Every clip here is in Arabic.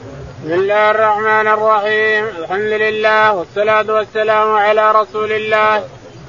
بسم الله الرحمن الرحيم. الحمد لله والصلاة والسلام على رسول الله.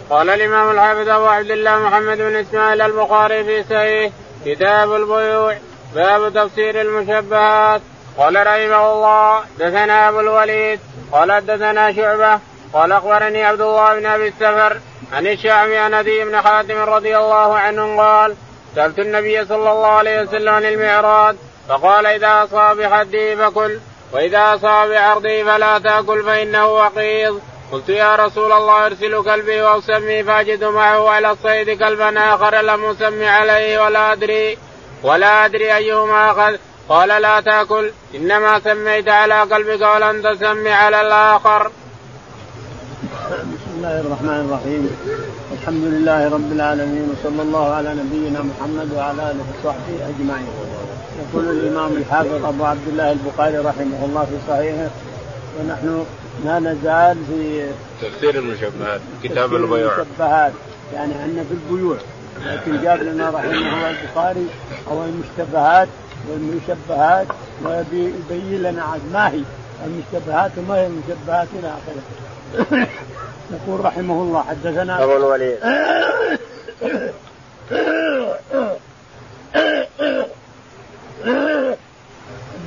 قال الإمام الحافظ أبو عبد الله محمد بن إسماعيل البخاري في صحيح كتاب البيوع باب تفسير المشبهات. قال رحمه الله دثنا أبو الوليد قال دثنا شعبة قال أخبرني عبد الله بن أبي السفر عن الشعبي عن أبي بن حاتم رضي الله عنه قال سألت النبي صلى الله عليه وسلم عن المعراض فقال إذا أصاب بحده فكل وإذا أصاب بعرضه فلا تأكل فإنه وقيض. قلت يا رسول الله أرسل كلبي وأسمي فأجد معه على الصيد كلبا آخر لم أسمي عليه ولا أدري ولا أدري أيهما أخذ. قال لا تأكل إنما سميت على قلبك ولم تسمي على الآخر. بسم الله الرحمن الرحيم. الحمد لله رب العالمين وصلى الله على نبينا محمد وعلى آله وصحبه أجمعين. يقول الإمام الحافظ أبو عبد الله البخاري رحمه الله في صحيحه ونحن لا نزال في تفسير المشبهات كتاب البيوع. المشبهات يعني عندنا في البيوع. لكن جاب لنا رحمه الله البخاري أو المشتبهات والمشبهات ويبين لنا عاد ما هي. المشتبهات وما هي المشبهات إلى آخره. يقول رحمه الله حدثنا أبو الوليد.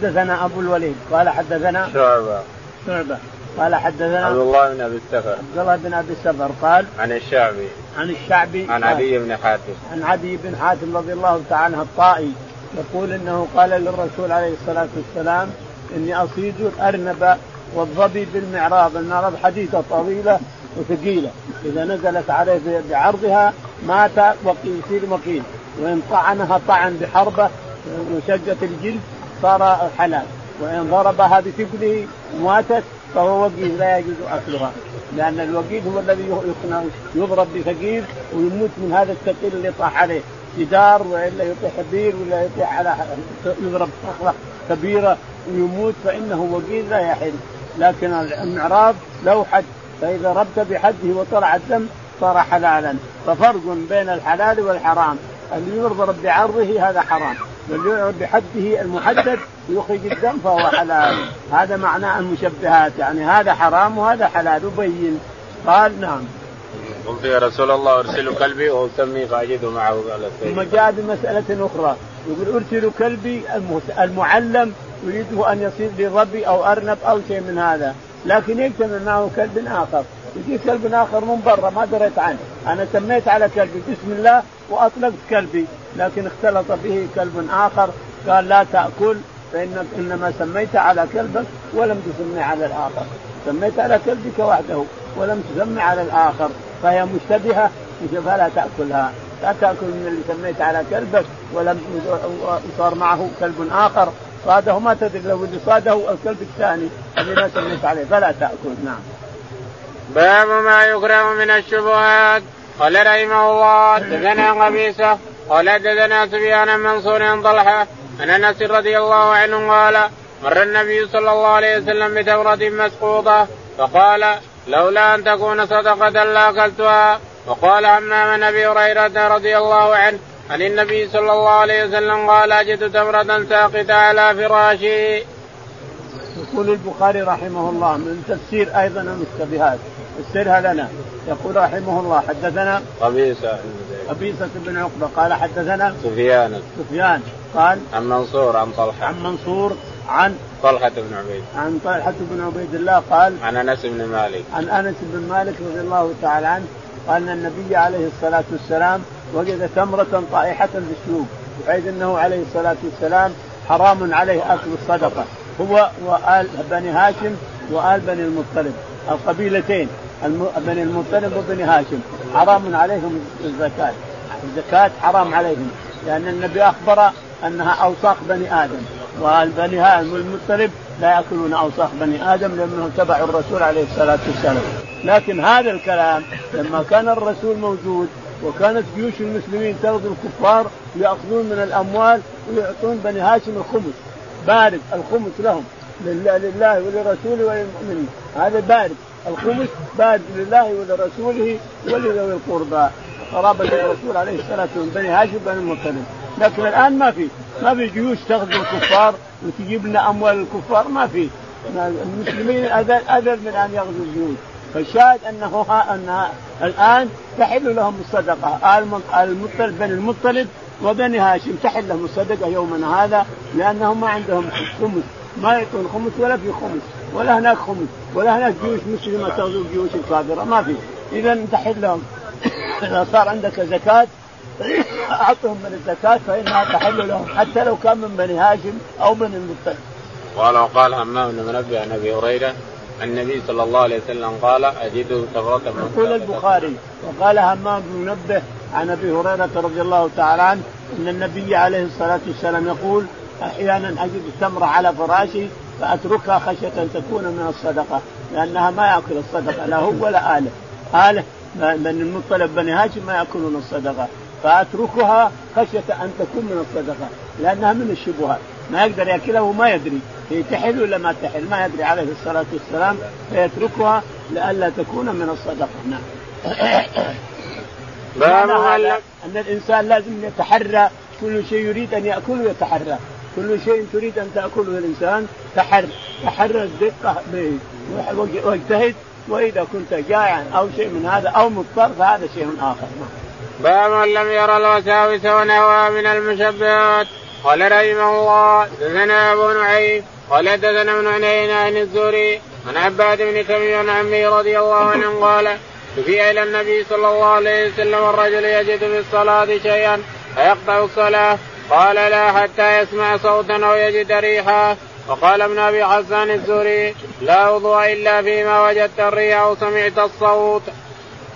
حدثنا أبو الوليد قال حدثنا شعبة. شعبة قال حدثنا عبد الله بن أبي السفر. عبد الله بن أبي السفر قال عن الشعبي. عن الشعبي عن عدي بن حاتم. عن عدي بن حاتم رضي الله تعالى عنه الطائي يقول إنه قال للرسول عليه الصلاة والسلام إني أصيد الأرنب والظبي بالمعراض، المعراض حديثة طويلة وثقيلة، إذا نزلت عليه بعرضها مات وقيل يصير وقيل، وإن طعنها طعن بحربة وشقت الجلد صار حلال، وإن ضربها بثقله ماتت فهو وقيل لا يجوز أكلها، لأن الوقيل هو الذي يضرب بثقيل ويموت من هذا الثقيل اللي طاح عليه، جدار وإلا يطيح بير ولا يطيح على يضرب صخره كبيرة ويموت فإنه وقيل لا يحل. لكن المعراض له حد فإذا ربت بحده وطلع الدم صار حلالا. ففرق بين الحلال والحرام. اللي يضرب بعرضه هذا حرام. بحده المحدد ويخرج الدم فهو حلال. هذا معنى المشبهات. يعني هذا حرام وهذا حلال. وبين قال نعم. قلت يا رسول الله أرسل كلبي واسمي فاجده معه قال ثم جاء بمسألة أخرى. يقول أرسل كلبي المعلم يريده أن يصير لظبي أو أرنب أو شيء من هذا. لكن يجتمع معه كلب آخر. يجي كلب آخر من برا ما دريت عنه. أنا سميت على كلبي بسم الله وأطلقت كلبي. لكن اختلط به كلب آخر قال لا تأكل فإنك إنما سميت على كلبك ولم تسمي على الآخر. سميت على كلبك وحده ولم تسمي على الآخر. فهي مشتبهة. فلا تأكلها؟ لا تأكل من اللي سميت على كلبك ولم صار معه كلب آخر. صاده ما تدري لو اللي صاده الكلب الثاني الذي ما سميت عليه فلا تأكل. نعم. باب ما يكره من الشبهات. قال رحمه الله دثنا قبيصة. قال دثنا سفيان منصور عن طلحة عن أنس رضي الله عنه قال مر النبي صلى الله عليه وسلم بتمرة مسقوطة فقال لولا أن تكون صدقة لاكلتها وقال همام عن أبي هريرة رضي الله عنه عن النبي صلى الله عليه وسلم قال أجد تمرة ساقطة على فراشي. يقول البخاري رحمه الله من تفسير أيضا المشتبهات. فسرها لنا. يقول رحمه الله حدثنا قبيصة قبيصة بن عقبة قال حدثنا سفيان. سفيان قال عن منصور عن طلحة. عن منصور عن طلحة بن عبيد. عن طلحة بن عبيد الله قال عن أنس بن مالك. عن أنس بن مالك رضي الله تعالى عنه قال أن النبي عليه الصلاة والسلام وجد تمرة طائحة في السوق بحيث إنه عليه الصلاة والسلام حرام عليه أكل الصدقة. هو وآل بني هاشم وآل بني المطلب القبيلتين. بني المطلب وبني هاشم. حرام عليهم الزكاة. الزكاة حرام عليهم. لأن النبي أخبر أنها أوساخ بني آدم. والبني هاشم والمطلب لا يأكلون أوساخ بني آدم لأنهم تبعوا الرسول عليه الصلاة والسلام. لكن هذا الكلام لما كان الرسول موجود وكانت جيوش المسلمين تغزو الكفار ياخذون من الأموال ويعطون بني هاشم الخمس. بارد. الخمس لهم. لله ولرسوله وللمؤمنين. هذا بارد. الخمس بارد لله ولرسوله ولذوي القربى. قرابة الرسول عليه الصلاة والسلام بني هاشم بني المطلب. لكن الآن ما في. ما في جيوش تغزو الكفار وتجيب لنا أموال الكفار ما في. المسلمين اذل من أن يغزو الجيوش. فالشاهد أنه ها أن الآن تحل لهم الصدقة. المطلب بني المطلب وبني هاشم تحل لهم الصدقة يومنا هذا لأنهم ما عندهم خمس. ما يكون خمس ولا في خمس ولا هناك خمس. ولا هناك جيوش مسلمة تغزو الجيوش الكافرة ما في. إذا تحل لهم. إذا صار عندك زكاة أعطهم من الزكاة فإنها تحل لهم حتى لو كان من بني هاشم أو من المطلب. قال وقال همام بن منبه عن أبي هريرة النبي صلى الله عليه وسلم قال أجد تمرة يقول البخاري وقال همام بن منبه عن أبي هريرة رضي الله تعالى عنه إن النبي عليه الصلاة والسلام يقول أحيانا أجد التمره على فراشي فأتركها خشية أن تكون من الصدقة لأنها ما يأكل الصدقة لا هو ولا آله. آله من المطلب بني هاشم ما يأكلون الصدقة. فأتركها خشية أن تكون من الصدقة لأنها من الشبهات. ما يقدر يأكلها وما يدري هي تحل ولا ما تحل. ما يدري عليه الصلاة والسلام فيتركها لئلا تكون من الصدقة. نعم. باب أن الإنسان لازم يتحرى كل شيء يريد أن ياكله يتحرى كل شيء تريد أن تأكله الإنسان تحر تحرى الدقة واجتهد وإذا كنت جائعا أو شيء من هذا أو مضطر فهذا شيء آخر. باب من لم يرى الوساوس ونهوى من المشبهات. قال رحمه الله دثنا أبو نعيم قال دثنا ابن عنين عن الزهري عن عباد بن تميم عن عمه رضي الله عنه قال شفي إلى النبي صلى الله عليه وسلم الرجل يجد في الصلاة شيئا فيقطع الصلاة قال لا حتى يسمع صوتا أو يجد ريحا. وقال ابن أبي حسان الزهري لا وضوء إلا فيما وجدت الريح أو سمعت الصوت.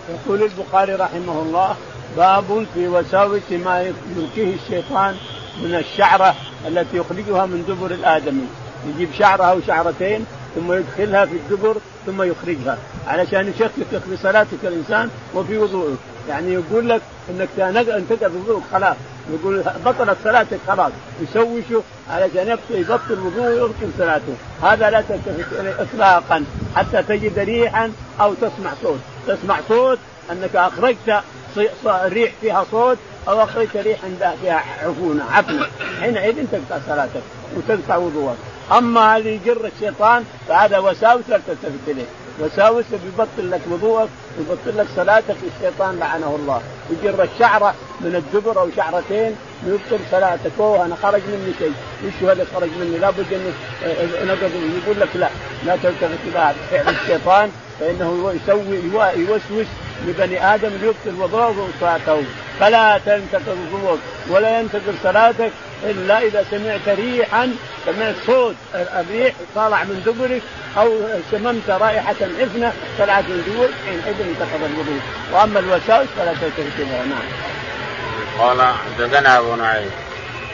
يقول البخاري رحمه الله باب في وساوس ما يلقيه الشيطان من الشعرة التي يخرجها من دبر الآدمي. يجيب شعره أو شعرتين ثم يدخلها في الدبر ثم يخرجها. علشان يشككك في صلاتك الإنسان وفي وضوءك يعني يقول لك إنك انتقل وضوءك خلاص. يقول بطلت صلاتك خلاص. يشوشه علشان يبطل وضوء ويبطل صلاته. هذا لا تلتفت إليه اطلاقا حتى تجد ريحا أو تسمع صوت. تسمع صوت أنك أخرجت ريح فيها صوت أو أخرجت ريح فيها عفونة عفنه حينئذ تقطع صلاتك وتقطع وضوءك. أما هذه يجر الشيطان فهذا وساوس لا تلتفت إليه. وساوس بيبطل لك وضوءك ويبطل لك صلاتك الشيطان لعنه الله. يجر الشعره من الدبر أو شعرتين يبطل صلاتك. أوه أنا خرج مني شيء. هو اللي خرج مني. لابد انه نقض يقول لك لا. لا تلتفت إلى فعل الشيطان فإنه يسوي يوسوس لبني آدم ليبطل وضوءه وصلاته. فلا تنتقل وضوءك ولا ينتقل صلاتك إلا إذا سمعت ريحا سمعت صوت الريح طالع من دبرك أو شممت رائحة عفنه طلعت من دبرك حينئذ انتقض الوضوء وأما الوساوس فلا تلتفت اليها نعم. قال حدثنا أبو نعيم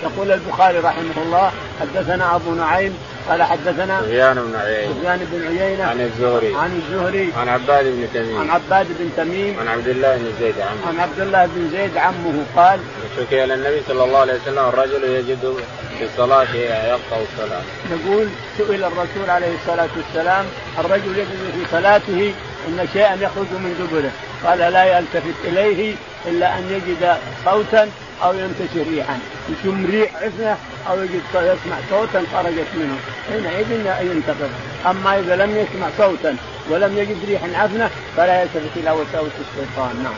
يقول البخاري رحمه الله حدثنا أبو نعيم قال حدثنا سفيان بن عيينة. سفيان بن عيينة. عن الزهري. عن الزهري. عن عباد بن تميم. عن عباد بن تميم. عن عبد الله بن زيد عمه. عن عبد الله بن زيد عمه قال شكي إلى النبي صلى الله عليه وسلم الرجل يجد في الصلاة يقطع الصلاة. يقول سئل الرسول عليه الصلاة والسلام الرجل يجد في صلاته إن شيئا يخرج من دبره. قال لا يلتفت إليه إلا أن يجد صوتا أو ينتشر ريحا. يشم ريح عفنه أو يجد يسمع صوتا خرجت منه. حينئذ ينتقض أما إذا لم يسمع صوتا ولم يجد ريحا عفنة فلا يلتفت إلى وساوس الشيطان. نعم.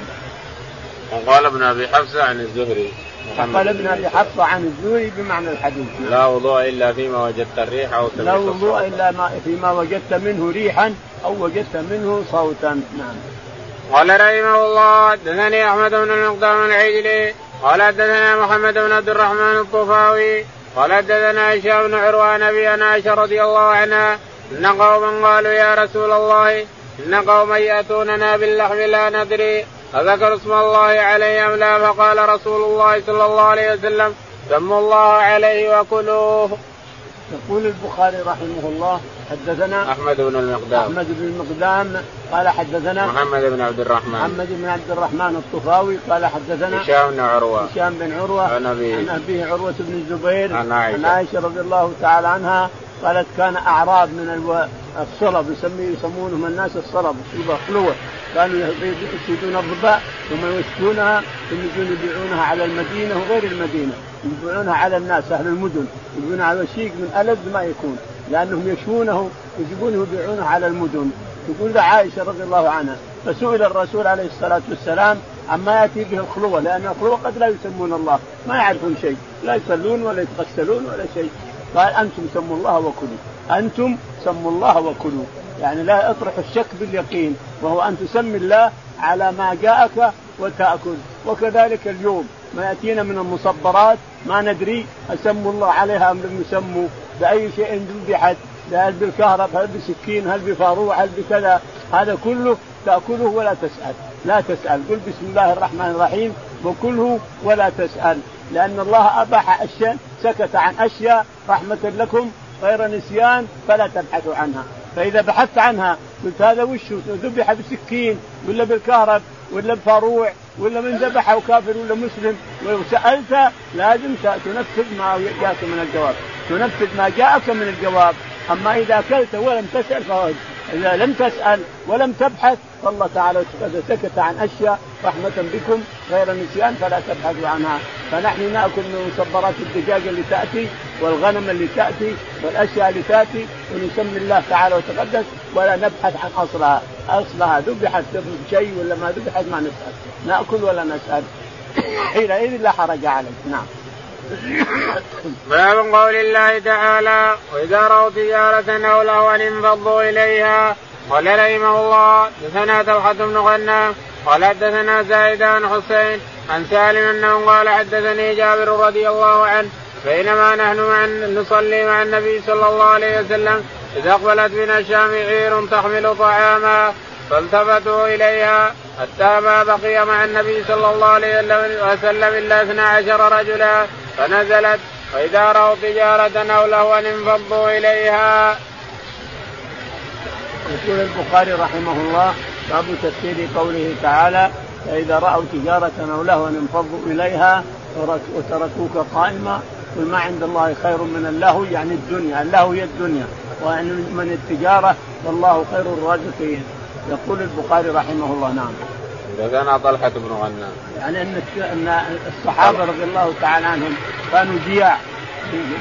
وقال ابن أبي حفصة عن الزهري قال ابن أبي حفصة عن الزهري بمعنى الحديث. لا وضوء إلا فيما وجدت الريح أو لا وضوء إلا ما فيما وجدت منه ريحا أو وجدت منه صوتا. نعم. قال رحمه الله حدثني أحمد بن المقدام العجلي قال حدثنا محمد بن عبد الرحمن الطفاوي قال حدثنا هشام بن عروة نبي عائشه رضي الله عنها إن قوما قالوا يا رسول الله إن قوما يأتوننا باللحم لا ندري اذكر اسم الله عليه أم لا فقال رسول الله صلى الله عليه وسلم سموا الله عليه وكلوه. يقول البخاري رحمه الله حدثنا أحمد بن المقدام. أحمد بن المقدام قال حدثنا محمد بن عبد الرحمن. محمد بن عبد الرحمن الطفاوي قال حدثنا هشام بن عروة. هشام بن عروة عن أبيه. عن أبيه عروة بن الزبير عن عائشة. عن عائشة رضي الله تعالى عنها قالت كان أعراب من ألو... الصلب يسميه يسمونهم الناس الصلب خلوة. كانوا يصيدون الظباء ثم يسكونها ثم يجون يبيعونها على المدينة وغير المدينة. يبيعونها على الناس أهل المدن يبيعونها على الشيك من ألذ ما يكون لأنهم يشونه يجيبونه يبيعونه على المدن. تقول عائشة رضي الله عنها فسئل الرسول عليه الصلاة والسلام عما يأتي به الخلوة لأن الخلوة قد لا يسمون الله ما يعرفون شيء لا يصلون ولا يتغسلون ولا شيء. قال أنتم سموا الله وكلوا أنتم سموا الله وكلوا. يعني لا اطرح الشك باليقين وهو أن تسمي الله على ما جاءك وتأكل وكذلك اليوم. ما يأتينا من المصبرات ما ندري اسموا الله عليها أم لم يسموا بأي شيء ذبحت هل بالكهرب هل بسكين هل بفاروع هل بكذا هذا كله تأكله ولا تسأل. لا تسأل قل بسم الله الرحمن الرحيم وكله ولا تسأل. لأن الله أباح أشياء سكت عن أشياء رحمة لكم غير نسيان فلا تبحثوا عنها. فإذا بحثت عنها قلت هذا وش؟ ذبح بسكين ولا بالكهرب ولا بفاروع ولا من ذبحه كافر ولا مسلم. وسالت لازم تنفذ ما جاءك من الجواب. تنفذ ما جاءك من الجواب. أما إذا أكلت ولم تسأل فهو إذا لم تسأل ولم تبحث فالله تعالى سكت عن أشياء رحمة بكم غير نسيان فلا تبحثوا عنها. فنحن نأكل من مصبرات الدجاج اللي تأتي والغنم اللي تأتي والأشياء اللي تأتي ونسمي الله تعالى وتقدس ولا نبحث عن أصلها. أصلها ذبحت شيء ولا ما ذبحت ما نسأل. نأكل ولا نسأل. حينئذ لا حرج عليك. نعم. باب قول الله تعالى وإذا رأوا تجارة أو لهوا انفضوا إليها قال رحمه الله دثنا توحة بن غنام قال حدثنا زايد عن حسين عن سالم أنه قال حدثني جابر رضي الله عنه بينما نحن مع نصلي مع النبي صلى الله عليه وسلم إذا أقبلت بنا الشام عير تحمل طعاما فالتفتوا إليها حتى ما بقي مع النبي صلى الله عليه وسلم إلا اثنا عشر رجلا فنزلت واذا رأوا تجارة أو لهوا انفضوا إليها. يقول البخاري رحمه الله باب تفسير قوله تعالى فإذا رأوا تجارة أو لهوا انفضوا إليها وتركوك قائمه قل ما عند الله خير من اللهو يعني الدنيا، اللهو هي الدنيا وأن من التجارة والله خير الرازقين. يقول البخاري رحمه الله نعم. كان طلحة بن غنام. يعني إن إن الصحابة رضي الله تعالى عنهم كانوا جياع.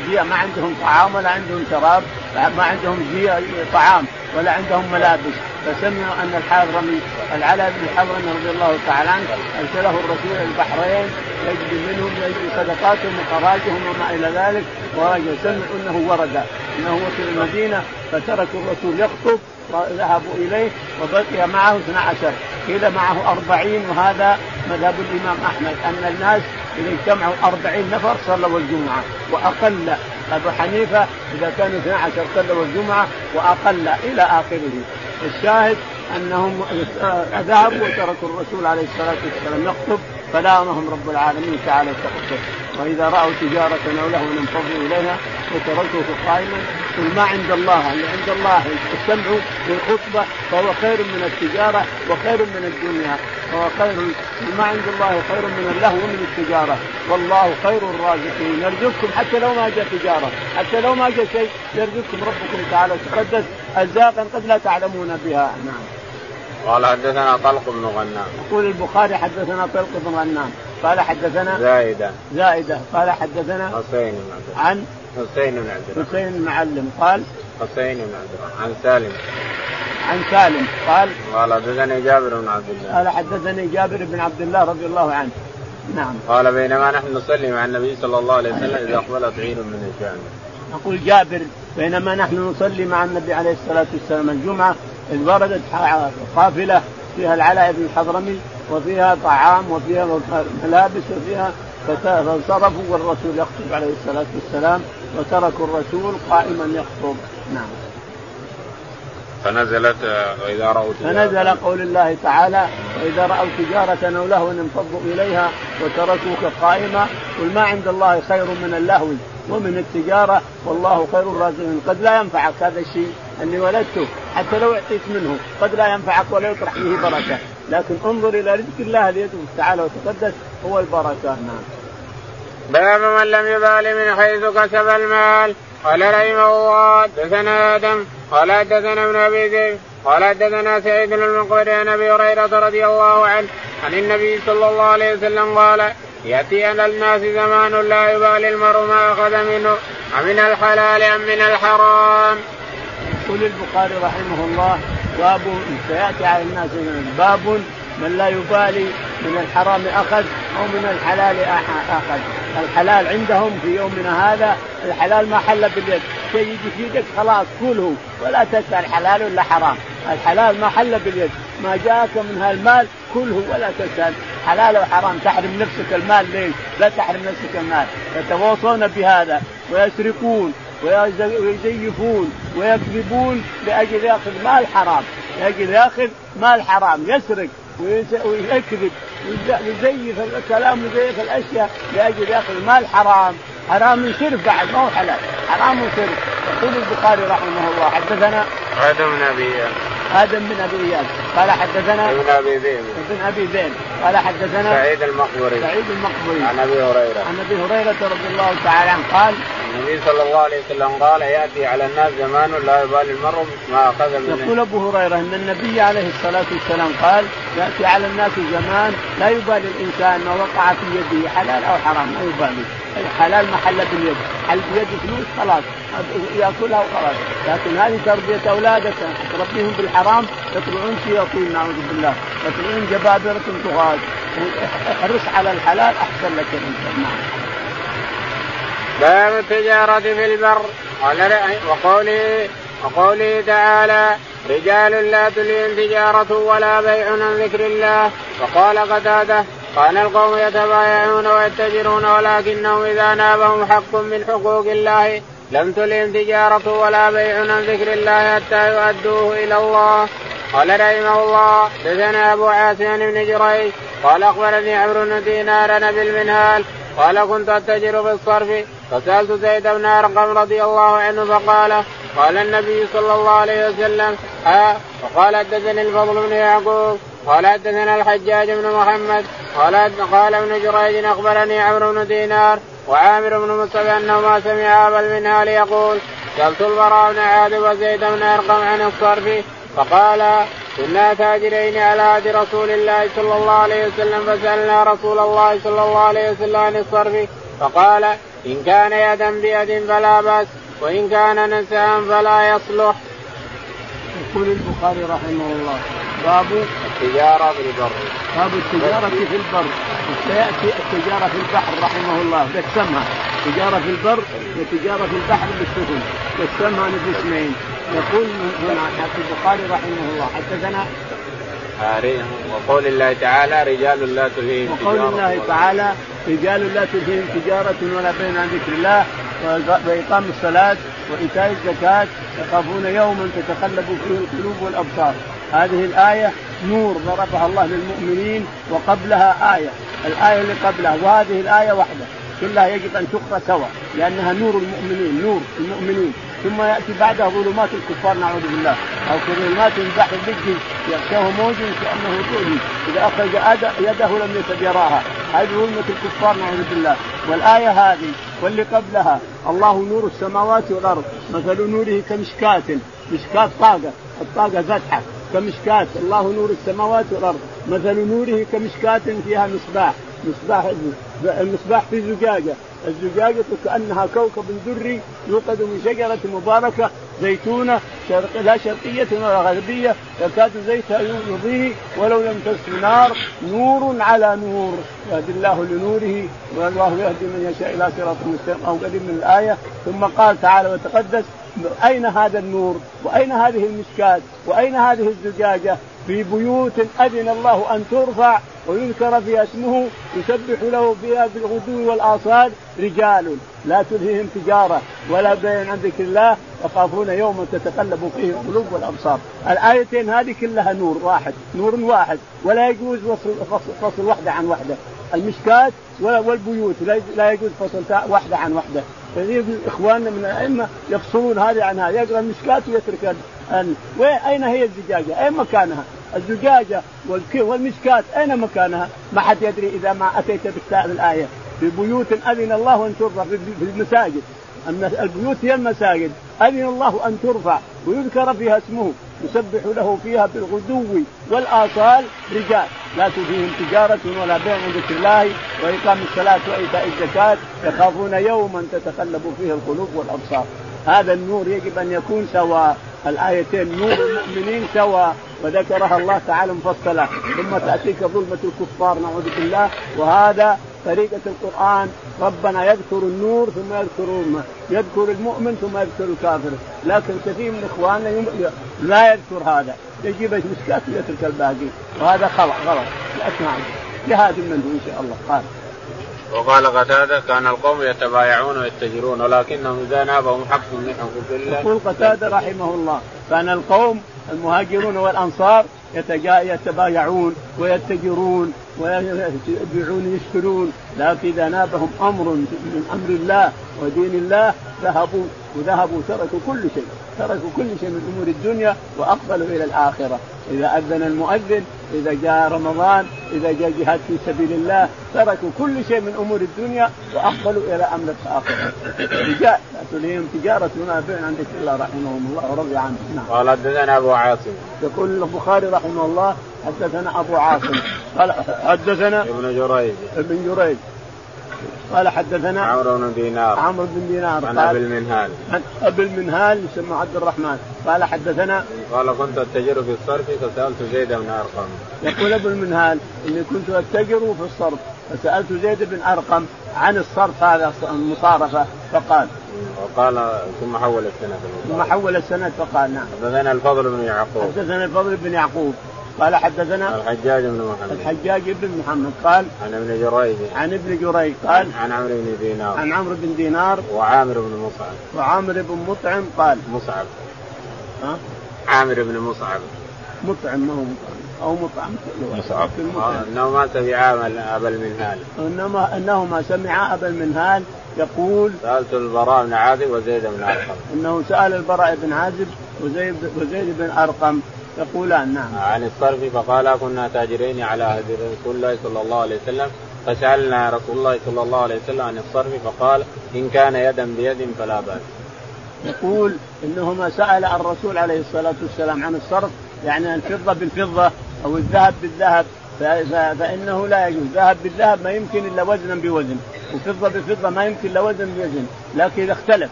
جياع ما عندهم طعام ولا عندهم شراب ما عندهم جياع طعام ولا عندهم ملابس. فسمعوا أن الحضرمي العلاء بن الحضرمي رضي الله تعالى عنه أرسله الرسول البحرين يجد منهم يجد صدقاتهم وخراجهم وما إلى ذلك ورجل سمعوا إنه ورد. إنه وصل المدينة فتركوا الرسول يخطب وذهبوا إليه وبقي معه 12 قيل معه 40 وهذا مذهب الإمام أحمد. أن الناس إذا اجتمعوا 40 نفر صلوا الجمعة وأقل. أبو حنيفة إذا كانوا 12 صلوا الجمعة وأقل إلى آخره. الشاهد أنهم ذهبوا وتركوا الرسول عليه الصلاة والسلام يخطب. فلامهم رب العالمين تعالى تقصد وإذا رأوا تجارة أو لهوا انفضوا إليها وتركوه قائما. قل ما عند الله؟ اللي عند الله السمع للخطبه فهو خير من التجارة وخير من الدنيا. فهو خير ما عند الله خير من اللهو ومن التجارة. والله خير الرازقين. يرزقكم حتى لو ما جاء تجارة حتى لو ما جاء شيء يرزقكم ربكم تعالى. وتقدس ارزاقا قد لا تعلمون بها. نعم. قال حدثنا طلق بن غنام. يقول البخاري حدثنا طلق بن غنام. قال حدثنا زائدة زائدة قال حدثنا حسين بن عن حسين بن عبد حسين المعلم قال حسين بن عبد عن سالم. عن سالم. قال قال حدثني جابر بن عبد الله. قال حدثني جابر بن عبد الله رضي الله عنه. نعم. قال بينما نحن نصلي مع النبي صلى الله عليه وسلم إذا أقبلت عير من الشام يقول جابر بينما نحن نصلي مع النبي عليه الصلاة والسلام الجمعة اذ وردت قافلة فيها العلاء بن الحضرمي وفيها طعام وفيها ملابس وفيها فانصرفوا والرسول يخطب عليه الصلاة والسلام وتركوا الرسول قائما يخطب. نعم. فنزلت وإذا رأوا فنزل قول الله تعالى وإذا رأوا تجارة أو لهوا انفضوا إليها وتركوك قائما قل ما عند الله خير من اللهو ومن التجارة والله خير الرازقين. قد لا ينفعك هذا الشيء. أني ولدته حتى لو أعطيت منه قد لا ينفعك ولا يطرح به بركة لكن انظر إلى رزق الله الذي تعالى وتقدس هو البركة نعم. باب من لم يبال من حيث كسب المال قال رحمه الله دثنا آدم قال حدثنا ابن أبي ذئب قال حدثنا سعيد بن المقبري عن أبي هريرة رضي الله عنه عن النبي صلى الله عليه وسلم قال يأتي على الناس زمان لا يبالي المرء ما أخذ منه أمن الحلال أم من الحرام. يقول البخاري رحمه الله باب سيأتي على الناس باب من لا يبالي من الحرام أخذ أو من الحلال أخذ. الحلال عندهم في يومنا هذا الحلال ما حل باليد. شيء يجي في يدك خلاص كله. ولا تسأل حلال ولا حرام. الحلال ما حل باليد. ما جاءك من هالمال كله ولا تسأل. حلال وحرام تحرم نفسك المال ليش؟ لا تحرم نفسك المال. يتواصون بهذا ويسرقون. ويزيفون ويكذبون لأجل يأخذ مال حرام لأجل يأخذ مال حرام يسرق ويكذب ويزيف الكلام ويزيف الأشياء لأجل يأخذ مال حرام. حرام صرف بعد ما هو حلال حرام صرف يقول البخاري رحمه الله حدثنا آدم بن أبي آدم بن أبي إياس. قال حدثنا ابن أبي ذئب. ابن أبي ذئب. قال حدثنا سعيد المقبري سعيد المقبري عن أبي هريرة. عن أبي هريرة رضي الله تعالى عنه قال النبي صلى الله عليه وسلم قال يأتي على الناس زمان لا يبالي المرء ما أخذ منه. يقول أبو هريرة إن النبي عليه الصلاة والسلام قال يأتي على الناس زمان لا يبالي الإنسان ما وقع في يده حلال أو حرام. ما يبالي. الحلال محل باليد حل بيد فلوس خلاص. يأكلها وخلاص. لكن هذه تربية أولادك. تربيهم بالحرام يطلعون شياطين نعوذ بالله. يطلعون جبابرة طغاة احرص على الحلال أحسن لك الانسان نعم باب التجارة في البر. وقوله وقوله تعالى رجال لا تلهم تجارة ولا بيع عن ذكر الله. وقال قتادة كان القوم يتبايعون ويتجرون ولكنهم إذا نابهم حق من حقوق الله لم تلهم تجارة ولا بيع عن ذكر الله حتى يؤدوه إلى الله. قال رحمه الله دثنا أبو عاصم بن جريج قال أخبرني عمرو بن دينار بالمنهال قال كنت أتجر في الصرف فسألت زيد بن أرقم رضي الله عنه فقال قال النبي صلى الله عليه وسلم ها وقال حدثني الفضل بن يعقوب قال حدثنا الحجاج بن محمد قال قال ابن جريج أخبرني عمرو بن دينار وعامر بن مصطفى انه ما سمع ابا المنهال يقول سألت البراء بن عازب وزيد بن أرقم عن الصرف فقال كنا تاجرين على عهد رسول الله صلى الله عليه وسلم فسألنا رسول الله صلى الله عليه وسلم عن الصرف فقال إن كان يدا بيد فلا بأس وإن كان نساء فلا يصلح. يقول البخاري رحمه الله باب التجارة في البر. باب التجارة في البر. وسيأتي التجارة في البحر رحمه الله. قسمها تجارة في البر وتجارة في البحر بالسفن. قسمها باسمين يقول هنا البخاري رحمه الله. حدثنا وقول الله تعالى رجال لا تلهيهم وقول الله تعالى رجال لا تلهيهم تجارة ولا بين عن ذكر الله. وإقام الصلاة وإيتاء الزكاة. يخافون يوما تتقلب فيه القلوب والأبصار. هذه الآية نور ضربها الله للمؤمنين وقبلها آية. الآية اللي قبلها وهذه الآية واحدة كلها يجب أن تقرأ سوا لأنها نور المؤمنين نور المؤمنين. ثم يأتي بعدها ظلمات الكفار نعوذ بالله. أو كظلمات البحر الذي يغشاه موج كانه طول إذا أخرج يده لم يكد يراها. هذه ظلمة الكفار نعوذ بالله. والآية هذه واللي قبلها الله نور السماوات والأرض. مثل نوره كمشكاة. مشكاة طاقة. الطاقة فتحه كمشكاة الله نور السماوات والأرض. مثل نوره كمشكاة فيها مصباح. مصباح المصباح في زجاجة. الزجاجة كأنها كوكب دري يوقد من شجرة مباركة زيتونة شرق لا شرقية ولا غربية. يكاد زيتها يضيء ولو لم تسر نار. نور على نور. يهدي الله لنوره والله يهدي من يشاء إلى صراط مستقيم. أو قريب من الآية. ثم قال تعالى وتقدس أين هذا النور؟ وأين هذه المشكاة وأين هذه الزجاجة؟ في بيوت أذن الله أن ترفع ويذكر فيها اسمه يسبح له فيها بالغدو والآصال رجال. لا تلهيهم تجارة ولا بيع عن ذكر الله. يخافون يوما تتقلب فيه القلوب والأبصار. الآيتين هذه كلها نور واحد نور واحد. ولا يجوز فصل, فصل واحدة عن واحدة المشكات والبيوت لا يجوز فصل واحدة عن واحدة كثير من إخواننا من الأئمة يفصلون هذه عن هذا يقرأ المشكات ويترك وين أين هي الزجاجة؟ أين مكانها؟ الزجاجة والمشكات أين مكانها؟ ما حد يدري إذا ما أتيت بالايه في بيوت أذن الله أن ترفع في المساجد البيوت هي المساجد أذن الله أن ترفع ويذكر فيها اسمه يسبح له فيها بالغدو والآصال رجال. لا تلهيهم تجارة ولا بيع عن ذكر الله وإقام الصلاة وإيتاء الزكاة. يخافون يوما تتقلب فيه القلوب والأبصار. هذا النور يجب أن يكون سواء الآيتين نور المؤمنين سواء. وذكرها الله تعالى مفصلة ثم تأتيك ظلمة الكفار نعوذ بالله. وهذا طريقة القرآن ربنا يذكر النور ثم يذكر يذكر المؤمن ثم يذكر الكافر. لكن كثير من إخواننا لا يذكر هذا. يجيب المسكات ويترك الباقي. وهذا خلق غلط. لا أسمع. جهاد منه إن شاء الله. قال. وقال قتادة كان القوم يتبايعون ويتجرون ولكنهم إذا نابهم حق من حقوق الله يقول قتادة رحمه الله كان القوم المهاجرون والأنصار يتبايعون ويتجرون ويبيعون يشترون لكن إذا نابهم أمر من أمر الله ودين الله ذهبوا وذهبوا تركوا كل شيء. تركوا كل شيء من أمور الدنيا وأقبلوا إلى الآخرة. إذا أذن المؤذن إذا جاء رمضان إذا جاء جهاد في سبيل الله تركوا كل شيء من أمور الدنيا وأقبلوا إلى أمر الآخرة. لا تلهيهم تجارة ولا بيع عن ذكر الله رحمهم الله ورضي عنهم. نعم. قال حدثنا أبو عاصم. يقول البخاري رحمه الله حدثنا أبو عاصم. قال حدثنا ابن جريج. ابن جريج. قال حدثنا عمرو بن دينار. عمرو بن دينار. عن أبي المنهال. عن أبي المنهال يسمى عبد الرحمن. قال حدثنا قال كنت أتجر في الصرف فسألت زيد بن أرقم. يقول أبو المنهال إني كنت أتجر في الصرف فسألت زيد بن أرقم عن الصرف هذا المصارفة فقال وقال ثم حول السند. ثم حول السند فقال نعم. حدثنا الفضل بن يعقوب. حدثنا الفضل بن يعقوب. قال حدثنا الحجاج بن محمد. الحجاج بن محمد قال عن ابن جريج. عن ابن جريج قال عن عمرو بن دينار. عن عمرو بن دينار وعامر بن مصعب. وعامر بن مطعم قال مصعب. ها؟ عامر بن مصعب. مطعم ما هو مطعم. أو مطعم. مصعب. آه، إنه ما سمع أبا المنهال. انما إنه ما سمع أبا المنهال يقول سألت البراء بن عازب وزيد بن أرقم. إنه سأل البراء بن عازب وزيد وزيد بن أرقم. يقولان نعم. عن الصرف فقال كنا تاجرين على عهد رسول الله صلى الله عليه وسلم. فسألنا رسول الله صلى الله عليه وسلم عن الصرف فقال إن كان يدا بيد فلا بأس. يقول إنهما سأل الرسول عليه الصلاة والسلام عن الصرف يعني الفضة بالفضة أو الذهب بالذهب فإنه لا يجوز. ذهب بالذهب ما يمكن إلا وزنا بوزن وفضة بفضة ما يمكن إلا وزن بوزن. لكن إذا اختلف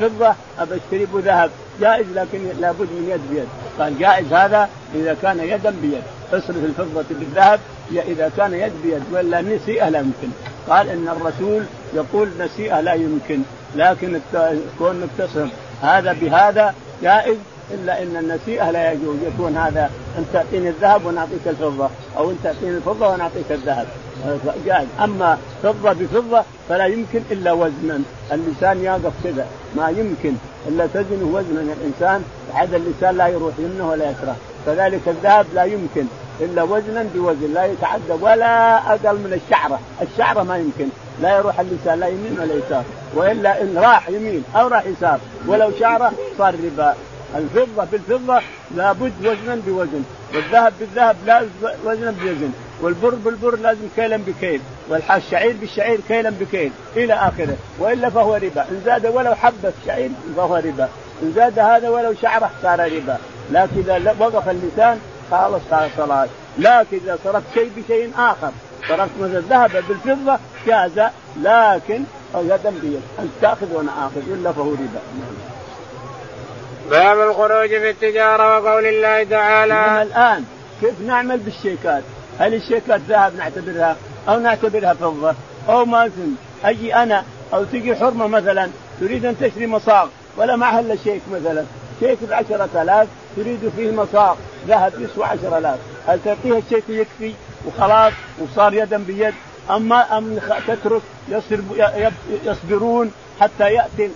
فضة أشتري بذهب جائز لكن لابد من يد بيد. قال جائز هذا إذا كان يدا بيد. اصرف الفضة بالذهب إذا كان يد بيد ولا نسيئة لا يمكن. قال إن الرسول يقول نسيئة لا يمكن لكن كون تصرف هذا بهذا جائز إلا إن النسيئة لا يجوز. يكون هذا أن تعطيني الذهب ونعطيك الفضة أو أن تعطيني الفضة ونعطيك الذهب. جائز أما فضة بفضة فلا يمكن إلا وزنا. اللسان يقف كذا. ما يمكن إلا تزن وزنا. الإنسان عاد اللسان لا يروح يمنه ولا يسره كذلك الذهب لا يمكن إلا وزنا بوزن. لا يتعدى ولا أقل من الشعرة، الشعرة ما يمكن. لا يروح اللسان لا يمين ولا يسار. وإلا إن راح يمين أو راح يسار. ولو شعره صار ربا. الفضة بالفضة لابد وزنا بوزن. والذهب بالذهب لا وزنا بوزن. والبر بالبر لازم كيلا بكيل والشعير بالشعير كيلا بكيل إلى آخره وإلا فهو ربا. إن زاد ولو حبة شعير فهو ربا. إن زاد هذا ولو شعرة صار ربا. لكن إذا وقف اللسان خلاص صار صلاة. لكن إذا صرفت شيء بشيء آخر. صرفت مثلا الذهب بالفضة جاز. لكن يدا بيد انت تأخذ وأنا آخذ إلا فهو ربا. باب الخروج في التجارة وقول الله تعالى. الآن كيف نعمل بالشيكات؟ هل الشيكات ذهب نعتبرها أو نعتبرها فضة أو ما أجي أنا أو تجي حرمة مثلا تريد أن تشتري مصاغ ولا معها الا شيك مثلا. شيك ب 10000 تريد فيه مصاغ ذهب يسوى 10000 هل تعطيها الشيك يكفي؟ وخلاص وصار يدا بيد. أما أم تترك يصبر يصبرون حتى يأتي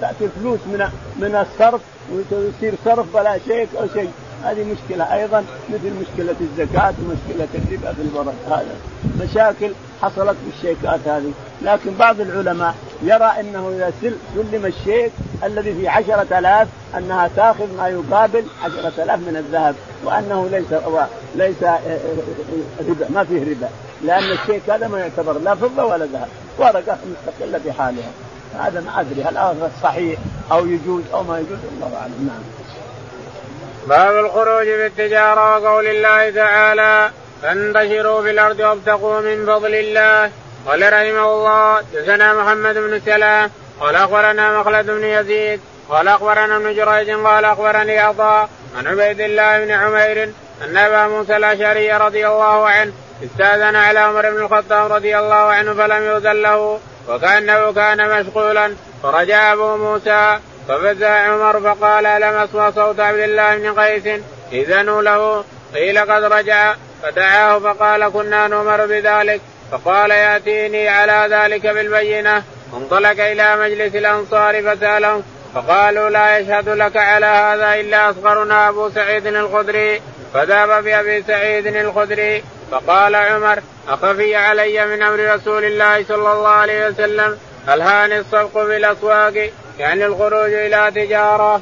تأتي الفلوس من من الصرف ويصير صرف بلا شيك أو شيء. هذه مشكلة أيضا مثل مشكلة الزكاة ومشكلة الربا في الورق هذا مشاكل حصلت بالشيكات هذه. لكن بعض العلماء يرى أنه إذا سلم الشيك الذي فيه عشرة آلاف أنها تأخذ ما يقابل عشرة آلاف من الذهب وأنه ليس ليس آه، آه، آه، ربا ما فيه ربا. لأن الشيك هذا ما يعتبر لا فضة ولا ذهب. ورقة مستقلة بحالها هذا ما أدري هل هذا صحيح أو يجوز أو ما يجوز الله أعلم. نعم. باب الخروج في التجارة وقول الله تعالى فانتشروا في الأرض وابتغوا من فضل الله. قال رحمه الله دثنا محمد بن سلام قال أخبرنا مخلد بن يزيد قال أخبرنا ابن جريج قال أخبرني عطاء عن عبيد الله بن عمير أن أبا موسى الأشعري رضي الله عنه استأذن على عمر بن الخطاب رضي الله عنه فلم يؤذن له وكأنه كان مشغولا فرجع أبو موسى ففزع عمر فقال الم أسمع صوت عبد الله بن قيس. إذنوا له. قيل قد رجع. فدعاه فقال كنا نؤمر بذلك. فقال يأتيني على ذلك بالبينة. انطلق إلى مجلس الأنصار فسألهم. فقالوا لا يشهد لك على هذا إلا أصغرنا أبو سعيد الخدري. فذهب بابي سعيد الخدري. فقال عمر أخفي علي من أمر رسول الله صلى الله عليه وسلم. ألهاني الصفق في الاسواق يعني الخروج إلى تجارة.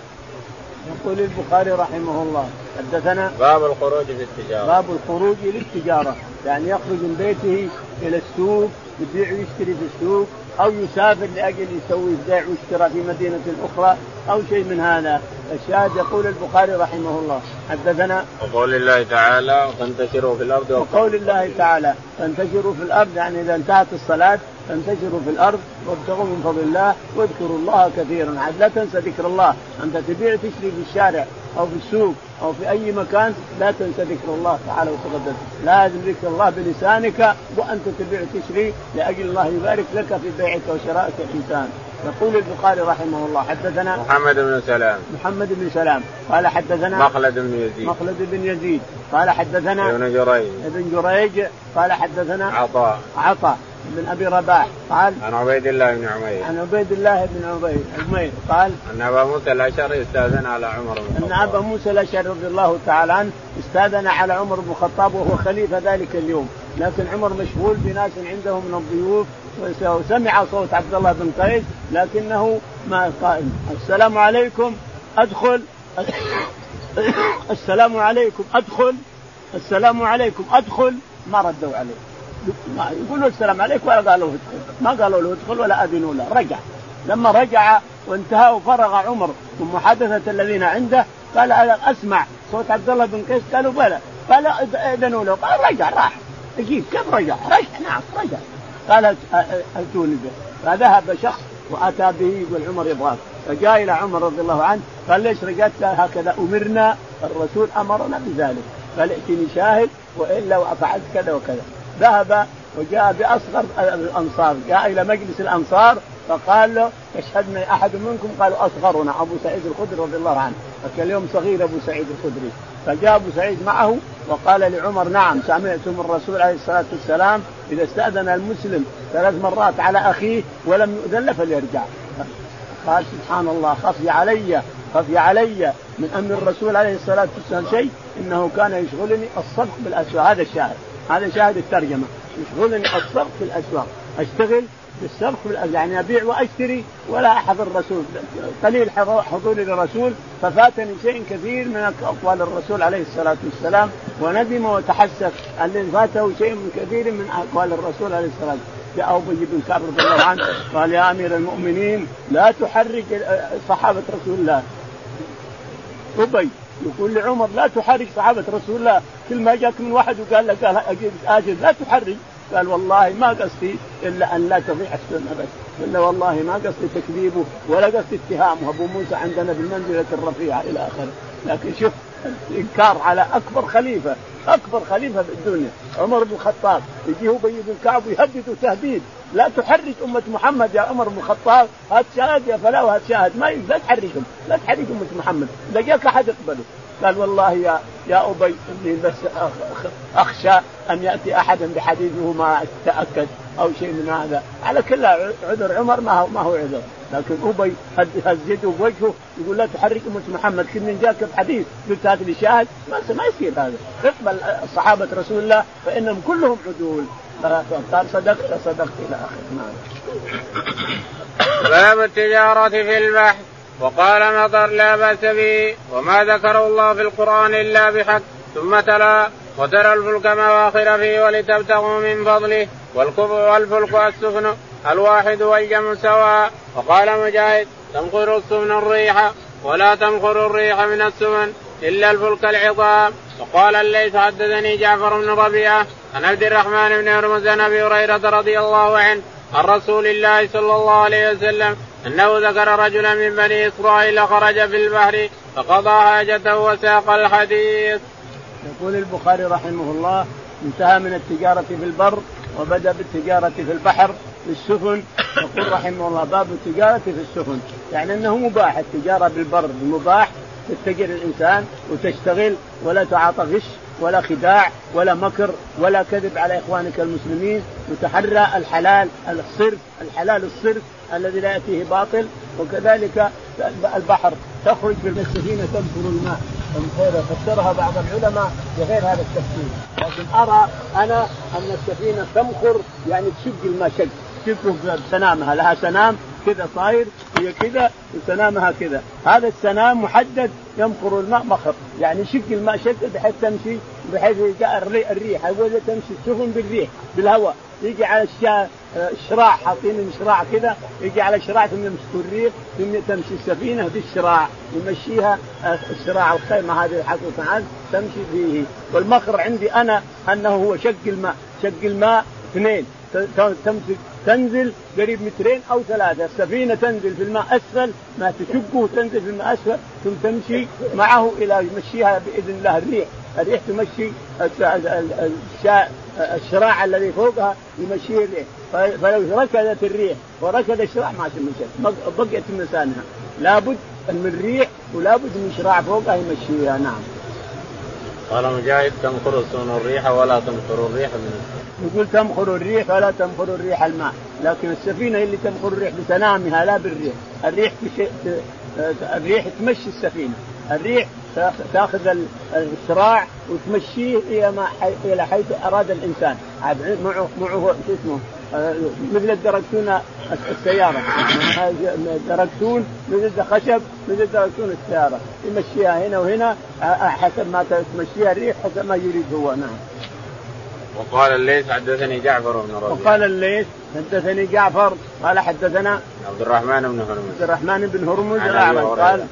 يقول البخاري رحمه الله حدثنا باب الخروج في التجارة. باب الخروج للتجاره يعني يخرج من بيته إلى السوق يبيع ويشتري في السوق أو يسافر لأجل يسوي بيع واشتراء في مدينة أخرى أو شيء من هذا. الشاهد يقول البخاري رحمه الله. حدثنا وقول الله تعالى فانتشروا في الأرض وقول الله تعالى فانتشروا في الأرض يعني إذا انتهت الصلاة فانتشروا في الأرض وابتغوا من فضل الله واذكروا الله كثيرا. عاد لا تنسى ذكر الله. أنت تبيع تشتري في الشارع أو في السوق أو في أي مكان لا تنسى ذكر الله تعالى وتقدم. لازم ذكر الله بلسانك وأنت تبيع تشتري لأجل الله يبارك لك في بيعك وشرائك الإنسان. يقول البخاري رحمه الله حدثنا محمد بن سلام. محمد بن سلام. قال حدثنا مخلد بن يزيد. مخلد بن يزيد. قال حدثنا ابن جريج. ابن جريج. قال حدثنا عطاء. عطاء. بن أبي رباح. قال عن عبيد الله بن عمير. عن عبيد الله بن عمير عمير. قال أن أبا موسى الأشعري استأذن على عمر بن أن أبا موسى الأشعري رضي الله تعالى عنه استأذن على عمر بن الخطاب وهو خليفة ذلك اليوم. لكن عمر مشغول بناس عنده من الضيوف. وسمع صوت عبد الله بن قيس لكنه ما قال السلام عليكم. أدخل. السلام عليكم. أدخل. السلام عليكم. أدخل. ما ردوا عليه. يقولوا السلام عليكم ولا قالوا ادخل. ما قالوا له ادخل ولا أذنوا له. رجع. لما رجع وانتهى وفرغ عمر من محادثة الذين عنده قال أسمع صوت عبد الله بن قيس. قالوا بلى. قال أذنوا له. قال رجع راح. أجيب. كيف رجع؟ رجع. نعم رجع. قال أتوني به. فذهب شخص وأتى به يقول عمر يبغاك. فجاء إلى عمر رضي الله عنه. قال ليش رجعت؟ هكذا أمرنا. الرسول أمرنا بذلك. قال ائتني شاهد وإلا فعلت كذا وكذا. ذهب وجاء بأصغر الأنصار جاء إلى مجلس الأنصار فقال له يشهدنا أحد منكم؟ قالوا اصغرنا أبو سعيد الخدري رضي الله عنه. فكان اليوم صغير أبو سعيد الخدري. فجاء أبو سعيد معه وقال لعمر نعم سمعت من الرسول عليه الصلاة والسلام إذا استأذن المسلم ثلاث مرات على أخيه ولم يؤذن له فليرجع. قال سبحان الله خفي علي خفي علي من أمر الرسول عليه الصلاة والسلام شيء إنه كان يشغلني الصدق بالاسواق هذا الشاهد. هذا شاهد الترجمة. يشغلني الصدق في الأسواق. أشتغل بالسبق يعني أبيع وأشتري ولا أحضر الرسول. قليل حضوري للرسول. ففاتني شيء كثير من أقوال الرسول عليه الصلاة والسلام. وندم وتحسف ان فاته شيء من كثير من أقوال الرسول عليه الصلاة والسلام. جاء ابي بن كعب رضي الله عنه. قال يا أمير المؤمنين لا تحرك صحابة رسول الله. أبي. يقول لعمر لا تحرك صحابة رسول الله. كل ما جاك من واحد وقال لك قال أجل لا تحرك. قال والله ما قصدي إلا أن لا تضيع السنة بس الا والله ما قصدي تكذيبه ولا قصدي اتهامه. أبو موسى عندنا بالمنزلة الرفيعة إلى آخره. لكن شوف الانكار على أكبر خليفة. أكبر خليفة في الدنيا عمر بن الخطاب. يجيه ابي بن كعب يهدد تهديد لا تحرك أمة محمد يا عمر بن الخطاب. هات شاهد يا فلا وهات شاهد. ما لا تحركهم لا تحرك أمة محمد. جاك أحد اقبله قال والله يا يا أبي إني بس أخشى أن يأتي احد بحديثه ما أتأكد أو شيء من هذا. على كل عذر عمر ما هو ما هو عذر. لكن ابي هز يده بوجهه يقول لا تحرك أمة محمد كل جاك بحديث قلت هات لي شاهد. ما يصير هذا. اقبل صحابة رسول الله فإنهم كلهم عدول. قال صدقت صدقت إلى اخره نعم. باب التجارة في البحث. وقال مطر لا بأس به وما ذكره الله في القرآن إلا بحق. ثم تلا وترى الفلك مواخر فيه ولتبتغوا من فضله والكفر والفلك السفن الواحد والجمع سواء. وقال مجاهد تنقر السمن الريح ولا تنقر الريح من السمن إلا الفلك العظام. وقال الليث حدثني جعفر بن ربيعة عن عبد الرحمن بن هرمز عن أبي هريرة رضي الله عنه عن رسول الله صلى الله عليه وسلم أنه ذكر رجلا من بني إسرائيل خرج في البحر فقضى حاجته وساق الحديث. يقول البخاري رحمه الله انتهى من التجارة في البر وبدأ بالتجارة في البحر. في السفن. يقول رحمه الله باب التجارة في السفن. يعني أنه مباح التجارة بالبر مباح تتجر الإنسان وتشتغل ولا تعاطى غش ولا خداع ولا مكر ولا كذب على إخوانك المسلمين. وتحرى الحلال الصرف الحلال الصرف الذي لا يأتيه باطل. وكذلك البحر تخرج بالسفينه تنفر الماء. فسرها بعض العلماء بغير هذا التفسير. لكن أرى أنا أن السفينة تمخر يعني تشق الماء شق. تشق سنامها؟ لها سنام كذا صاير هي كذا وسنامها كذا. هذا السنام محدد يمخر الماء مخر. يعني شق الماء شق بحيث تمشي بحيث جاء الريح. هو تمشي السفن بالريح بالهواء. يجي على الشراع حاطين شراع كذا يجي على الشراع ثم يمسكوا الريح ثم تمشي السفينة بالشراع يمشيها الشراع الخيمة هذه حق تعال تمشي فيه. والمخر عندي أنا أنه هو شق الماء. شق الماء اثنين تمسك تنزل قريب مترين أو ثلاثة، السفينة تنزل في الماء أسفل ما تشقه وتنزل في الماء أسفل ثم تمشي معه إلى يمشيها بإذن الله الريح، الريح تمشي الشراع الذي فوقها يمشيه الريح، فلو ركضت الريح وركض الشراع ما تمشي بقيت مسانها، لابد من الريح ولابد من شراع فوقها يمشيها. نعم. قال مجاهد تنقر الريح ولا تنقر الريح من يقول تمخر الريح ولا تمخر الريح الماء. لكن السفينة اللي تمخر الريح بسنامها لا بالريح. الريح الريح تمشي السفينة. الريح تاخذ الشراع وتمشيه إلى ما إلى حيث أراد الإنسان. معه معه شو اسمه؟ مثل الدركتون السيارة. دركتون مثل خشب مثل دركتون السيارة. يمشيها هنا وهنا حسب ما تمشيها الريح حسب ما يريد هو. نعم. وقال الليث حدثني جعفر بن ربيعه وقال الليث حدثني جعفر قال حدثنا عبد الرحمن بن هرمز. عبد الرحمن بن هرمز الاعرج قال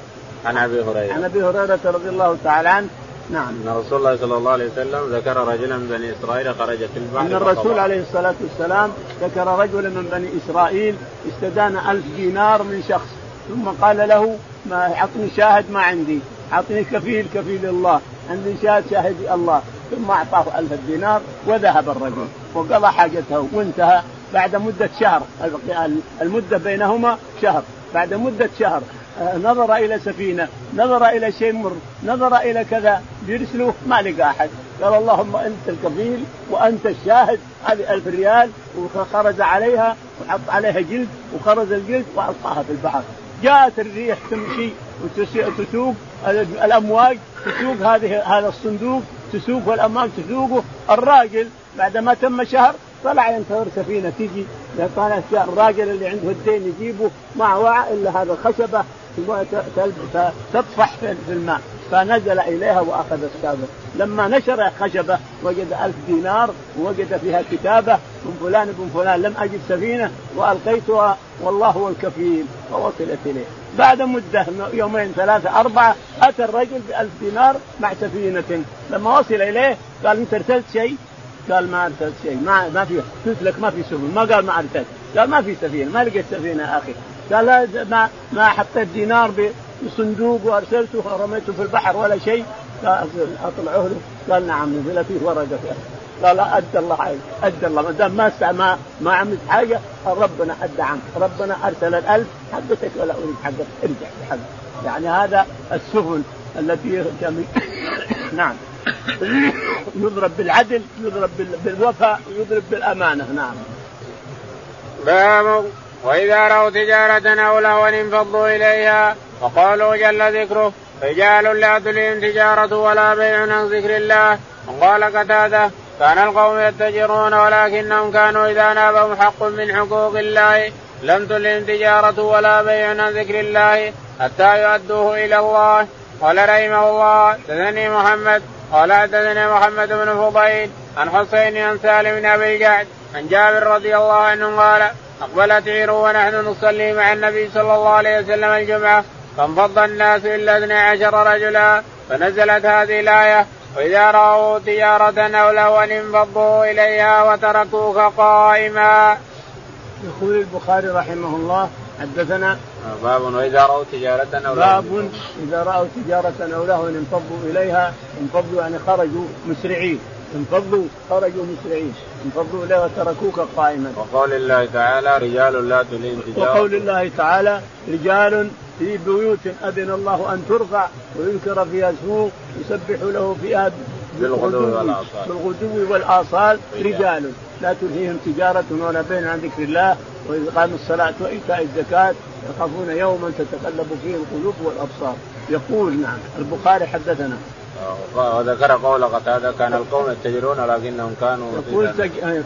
عن أبي هريرة. عن أبي هريرة رضي الله تعالى عنه. نعم. أن رسول الله صلى الله عليه وسلم ذكر رجلا من بني إسرائيل خرج في البحر أن الرسول عليه الصلاة والسلام ذكر رجلا من بني إسرائيل استدان ألف دينار من شخص ثم قال له ما أعطني شاهد ما عندي أعطني كفيل كفيل الله. عندي شاهد شاهد الله ثم أعطاه ألف دينار وذهب الرجل. وقضى حاجته وانتهى. بعد مدة شهر المدة بينهما شهر. بعد مدة شهر آه، نظر إلى سفينة نظر إلى شيء مر نظر إلى كذا. بيرسلوه ما لقى أحد. قال اللهم أنت الكفيل وأنت الشاهد. هذه ألف ريال. وخرج عليها وحط عليها جلد وخرج الجلد وألقاها في البحر. جاءت الريح تمشي وتسوق الأمواج تسوق هذه هذا الصندوق تسوق والامواج تسوقه. الراجل بعد ما تم شهر طلع ينتظر سفينة تجي قال الراجل اللي عنده الدين يجيبه ما وعى إلا هذا الخشبة تطفح في الماء. فنزل إليها وأخذ السابق. لما نشر الخشبه وجد ألف دينار ووجد فيها كتابة من فلان بن فلان لم أجد سفينة وألقيتها والله هو الكفيل. فوصلت إليه. بعد مدة يومين ثلاثة أربعة أتى الرجل بألف دينار مع سفينة. لما وصل إليه قال أنت ارسلت شيء؟ قال ما ارسلت شيء ما ما في قلت لك ما في سفن ما قال ما ارسلت قال ما في سفينة ما لقيت سفينة يا أخي. قال لا ما ما حطيت دينار بصندوق وارسلته ورميته في البحر ولا شيء. اطلعوه له قال نعم نزل فيه ورقة قال لا أدى الله عليك أدى الله. ما دام ما ما ما عملت حاجة ربنا أدى عنك. ربنا أرسل الألف حقتك ولا أريد حقك. ارجع بحقك يعني هذا السفن التي نعم. يضرب بالعدل يضرب بالوفاء يضرب بالأمانة. نعم. باب وإذا رأوا تجارة أو لهوا انفضوا إليها وقالوا جل ذكره رجال لا تلهم تجارة ولا بيع عن ذكر الله. وقال قتادة كان القوم يتجرون ولكنهم كانوا إذا نابهم حق من حقوق الله. لم تلهم تجارة ولا بيع عن ذكر الله حتى يؤدوه إلى الله. قال رحمه الله حدثني محمد قال حدثني محمد بن فضيل عن حسين عن سالم بن أبي الجعد عن جابر رضي الله عنه قال أقبلت عير ونحن نصلي مع النبي صلى الله عليه وسلم الجمعة. فانفض الناس إلا اثني عشر رجلا فنزلت هذه الآية وإذا رأوا تجارة أو لهوا انفضوا إليها وتركوك قائما. يقول البخاري رحمه الله حدثنا باب وإذا رأوا تجارة أو باب إذا رأوا تجارة أو لهوا انفضوا إليها انفضوا يعني خرجوا مسرعين انفضوا خرجوا مسرعين انفضوا اليه وتركوك قائما. وقول الله تعالى رجال لا تلين تجارة. وقول الله تعالى رجال في بيوت أذن الله أن ترفع ويذكر فيها اسمه يسبح له فيها بالغدو والآصال. بالغدو والآصال رجال. لا تلهيهم تجارة ولا بين عن ذكر الله. واقام الصلاة وإيتاء الزكاة يخافون يوما تتقلب فيه القلوب والأبصار. يقول نعم البخاري حدثنا وذكر قول قتادة كان القوم يتجرون ولكنهم كانوا يقول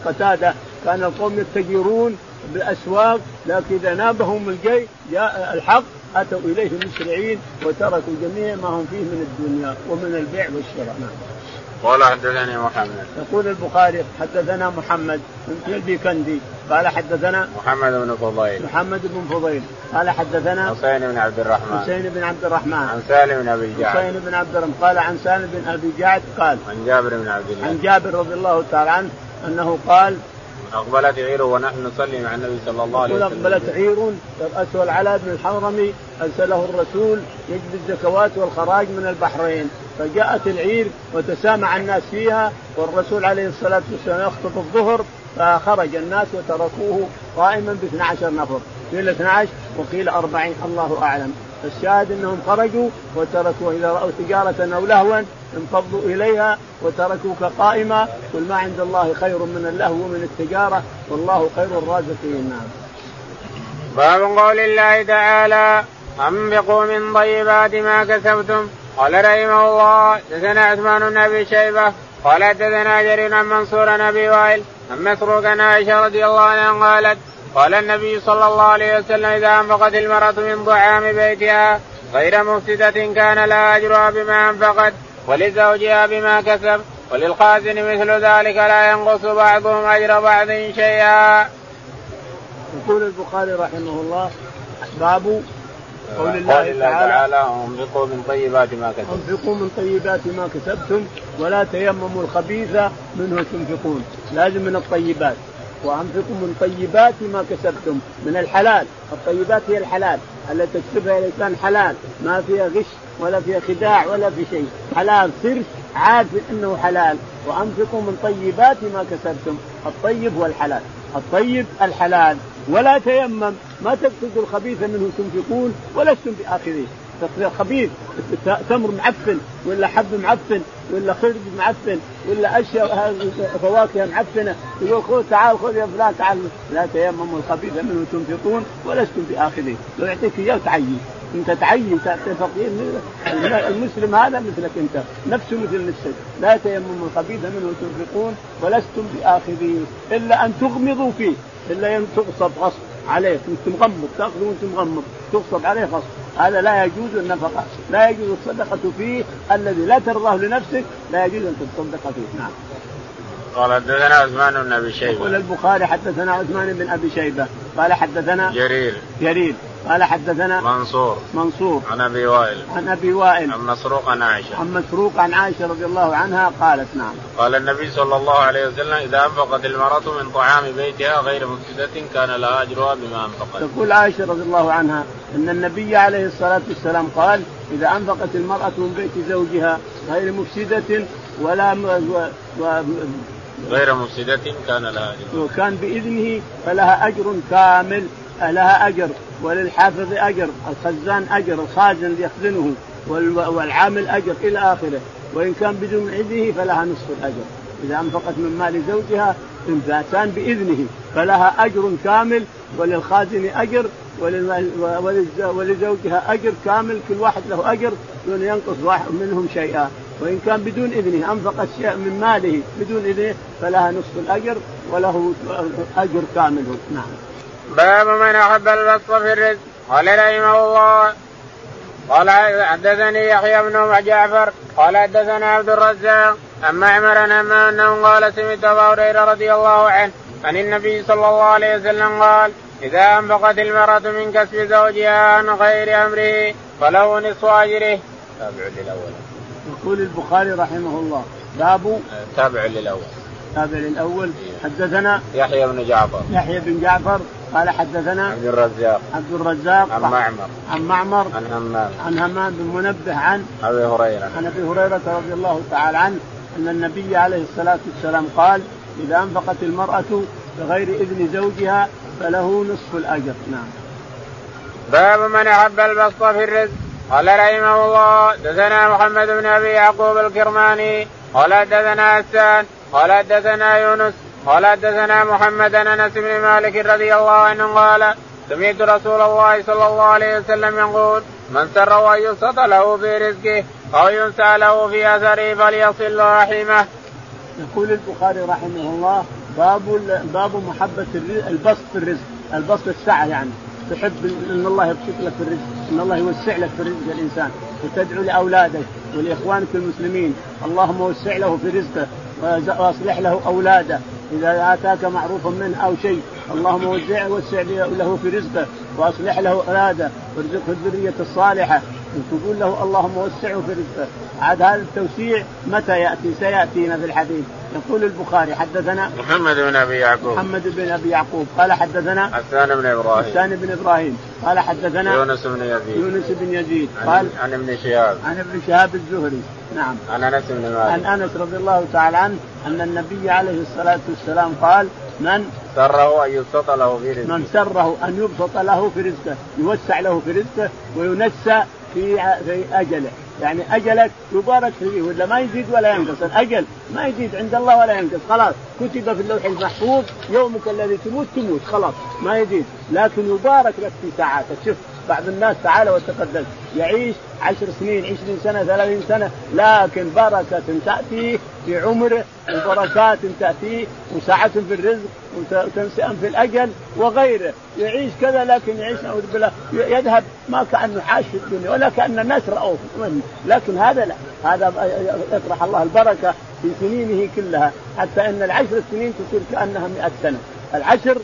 قتادة كان القوم يتجرون بالأسواق لكن إذا نابهم الجي جاء الحق أتوا إليه مسرعين وتركوا جميع ما هم فيه من الدنيا ومن البيع والشراء. نعم. قال حدثني محمد. يقول البخاري حدثنا محمد بن البيكندي قال حدثنا محمد بن فضيل. محمد بن فضيل. قال حدثنا حسين بن عبد الرحمن. حسين بن عبد الرحمن. عن سالم بن أبي جعد. حسين بن عبد الرحمن. قال عن سالم بن أبي جعد قال عن جابر بن عبد الله. عن جابر رضي الله تعالى عنه أنه قال أقبلت عير ونحن نصلي مع النبي صلى الله عليه وسلم. أقبلت عير راسه العلاء بن الحضرمي أرسله الرسول يجبي الزكوات والخراج من البحرين. فجاءت العير وتسامع الناس فيها والرسول عليه الصلاة والسلام يخطب الظهر فخرج الناس وتركوه قائما ب 12 نفر. قيل 12 وقيل 40 الله أعلم. الشاهد أنهم خرجوا وتركوا إذا رأوا تجارة أو لهوا انفضوا إليها وتركوك قائما. قل ما عند الله خير من اللهو ومن التجارة. والله خير الرازقين. نعم. باب قول الله تعالى أنفقوا من طيبات ما كسبتم. قال رحمه الله دثنا عثمان بن أبي شيبة. قال حدثنا جرير منصور بن أبي وائل. عن مسروق عائشة رضي الله عنها قالت قال النبي صلى الله عليه وسلم إذا أنفقت المرأة من طعام بيتها غير مفسدة كان لها أجرها بما أنفقت ولزوجها بما كسب وللخازن مثل ذلك لا ينقص بعضهم أجر بعض شيئا. يقول البخاري رحمه الله باب قول الله, الله تعالى أنفقوا من طيبات ما كسبتم. أنفقوا من طيبات ما كسبتم ولا تيمموا الخبيث منه تنفقون. لازم من الطيبات. وأنفقوا من طيبات ما كسبتم من الحلال. الطيبات هي الحلال. التي تكسبها الإنسان حلال. ما فيها غش ولا فيها خداع ولا في شيء. حلال صرف عارف إنه حلال. وأنفقوا من طيبات ما كسبتم الطيب هو الحلال الطيب الحلال. ولا تيمم. ما تقصدوا الخبيث منه تنفقون ولستم باخذيه خبيث تمر معفن ولا حب معفن ولا خرج معفن ولا أشياء فواكه معفنة. يقول خذ تعال خذ يا فلان تعال. لا تيمموا الخبيث منه تنفقون ولستم باخذيه لو يعطيك إياه تعين. أنت تعين تعطي فقير المسلم هذا مثلك أنت. نفسه مثل نفسك. لا تيمموا الخبيث منه تنفقون ولستم باخذيه إلا أن تغمضوا فيه. إلا تغصب غصب عليك. أنت مغمض تأخذ وأنت مغمض. تغصب عليه غصب. هذا لا يجوز النفقة. لا يجوز الصدقة فيه. الذي لا ترضاه لنفسك لا يجوز أن تتصدق فيه. نعم. قال حدثنا عثمان بن أبي شيبة. يقول البخاري حدثنا عثمان بن أبي شيبة. قال حدثنا جرير. جرير. قال حدثنا منصور. منصور. عن أبي وائل. عن أبي وائل. عن مسروق عن عائشة. عن مسروق عن عائشة رضي الله عنها قالت نعم. قال النبي صلى الله عليه وسلم إذا أنفقت المرأة من طعام بيتها غير مفسدة كان لها أجرها بما أنفقت. تقول عائشة رضي الله عنها إن النبي عليه الصلاة والسلام قال إذا أنفقت المرأة من بيت زوجها غير مفسدة ولا و... و... غير مفسدة كان لها أجر وكان بإذنه فلها أجر كامل لها أجر. وللحافظ أجر الخزان أجر الخازن اللي يخزنه والعامل أجر إلى آخره. وإن كان بدون إذنه فلها نصف الأجر. إذا أنفقت من مال زوجها إن كان بإذنه فلها أجر كامل وللخازن أجر ولزوجها أجر كامل كل واحد له أجر دون ينقص واحد منهم شيئا. وإن كان بدون إذنه أنفقت شيء من ماله بدون إذنه فلها نصف الأجر وله أجر كامل. نعم. باب من أحب البسط في الرزق. قال رحمه الله. قال حدثني يحيى بن جعفر. قال حدثنا عبد الرزاق. اما معمر أنه قال سمعت أبا هريرة رضي الله عنه عن النبي صلى الله عليه وسلم قال إذا أنفقت المرأة من كسب زوجها عن غير أمره فله نصف أجره. تابع للأول. يقول البخاري رحمه الله. باب تابع للأول. تابع للأول. حدثنا يحيى بن جعفر. يحيى بن جعفر. قال حدثنا عبد الرزاق. عبد الرزاق. عن معمر. عن معمر. عن همام. عن همام بن منبه عن أبي هريرة. عن أبي هريرة رضي الله تعالى عنه أن النبي عليه الصلاة والسلام قال إذا أنفقت المرأة بغير إذن زوجها فله نصف الأجر. نعم. باب من أحب البسط في الرزق. قال رحمه الله دثنا محمد بن أبي يعقوب الكرماني. قال دثنا حسان. قال دثنا يونس. قال حدثنا محمد انس بن مالك رضي الله عنه قال سمعت رسول الله صلى الله عليه وسلم يقول من سر أن يبسط له في رزقه أو ينسى له في أثره فليصل رحمه. يقول البخاري رحمه الله باب باب محبة البسط في الرزق، البسط السعة يعني تحب إن الله يبسط لك في الرزق، إن الله يوسع لك في رزق الإنسان، وتدعو لاولادك ولإخوانك المسلمين، اللهم وسع له في رزقه وأصلح له أولاده إذا آتاك معروفا منه أو شيء اللهم وسع وسع له في رزقه وأصلح له اولاده وارزقه الذرية الصالحة. وتقول له اللهم وسعه في رزقه. عاد هذا التوسيع متى يأتي؟ سيأتينا في الحديث. يقول البخاري حدثنا محمد بن أبي يعقوب. محمد بن أبي يعقوب. قال حدثنا حسان بن إبراهيم. حسان بن إبراهيم. قال حدثنا يونس بن يزيد. يونس بن يزيد. قال عن ابن شهاب. عن ابن شهاب الزهري. نعم. عن أنس بن مالك. عن أنس رضي الله تعالى عنه أن النبي عليه الصلاة والسلام قال من سره أن يبسط له في رزقه. من سره أن يبسط له في رزقه يوسع له في رزقه وينسى في في أجله. يعني أجلك يبارك فيه ولا ما يزيد ولا ينقص. الأجل ما يزيد عند الله ولا ينقص. خلاص كتب في اللوح المحفوظ يومك الذي تموت تموت خلاص ما يزيد. لكن يبارك لك في ساعاتك شوف بعض الناس تعالى وتقدم. يعيش عشر سنين عشرين سنة ثلاثين سنة لكن بركة تأتي في عمره وبركات تأتيه وسعة في الرزق وتنسئة في الأجل وغيره. يعيش كذا لكن يعيش نعوذ بالله. يذهب ما كأنه عاش في الدنيا ولا كأن الناس رأوه لكن هذا لا. هذا يطرح الله البركة في سنينه كلها. حتى أن العشر سنين تصير كأنها مئة سنة. العشر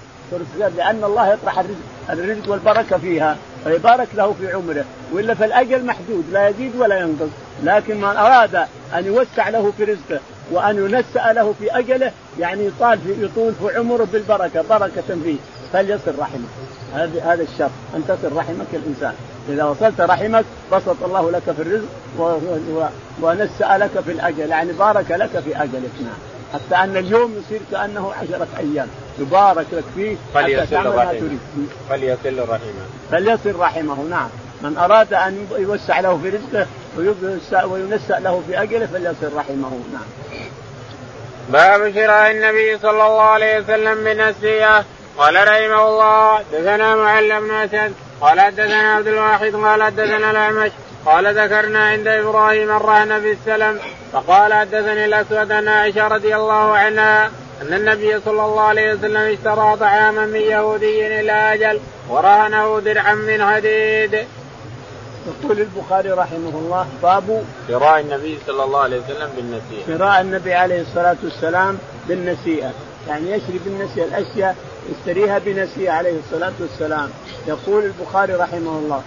لأن الله يطرح الرزق الرزق والبركة فيها. فيبارك له في عمره وإلا فالأجل محدود لا يزيد ولا ينقص. لكن من أراد أن يوسع له في رزقه وأن ينسأ له في أجله يعني يطال في يطول في عمره بالبركة بركة فيه. فليصل رحمه. هذا هذا الشرط. أن تصل رحمك الإنسان. إذا وصلت رحمك بسط الله لك في الرزق ونسأ لك في الأجل. يعني بارك لك في أجلك. نعم. حتى أن اليوم يصير كأنه عشرة أيام. يبارك لك فيه حتى تعمل ما تريد فليصل رحمه. فليصل رحمه نعم. من أراد أن يوسع له في رزقه وينسأ له في أجله فليصل رحمه نعم. باب شراء النبي صلى الله عليه وسلم من السيئة. قال رحمه الله دثنا معل بن أسد قال دثنا عبد الواحد قال دثنا الأعمش قال ذكرنا عند إبراهيم الرهن في السلم فقال حدثني الأسود ان عائشة رضي الله عنها أن النبي صلى الله عليه وسلم اشترى طعاما من يهودي إلى أجل ورهنه درعا من حديد. يقول البخاري رحمه الله باب شراء النبي صلى الله عليه وسلم بالنسيئة. شراء النبي عليه الصلاة والسلام بالنسيئة، يعني يشري بالنسيئة الأشياء يشتريها بنسيئة عليه الصلاة والسلام. يقول البخاري رحمه الله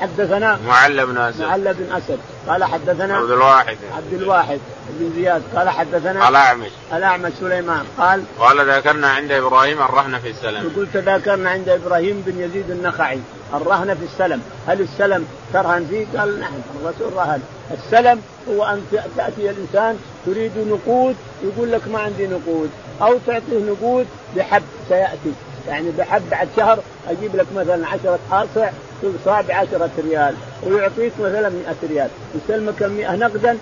حدثنا معل بن أسد. معل بن أسد. قال حدثنا عبد الواحد. عبد الواحد بن زياد. قال حدثنا الأعمش. الأعمش سليمان. قال قال ذكرنا عند إبراهيم الرهن في السلم. يقول تذاكرنا عند إبراهيم بن يزيد النخعي. الرهن في السلم. هل السلم ترهن فيه؟ قال نعم الرسول رهن. السلم هو أن تأتي الإنسان تريد نقود يقول لك ما عندي نقود. أو تعطيه نقود بحب سيأتي. يعني بحب بعد شهر أجيب لك مثلا عشرة كل صاع بعشرة ريال ويعطيك مثلا 100 ريال. يسلمك المئة نقدا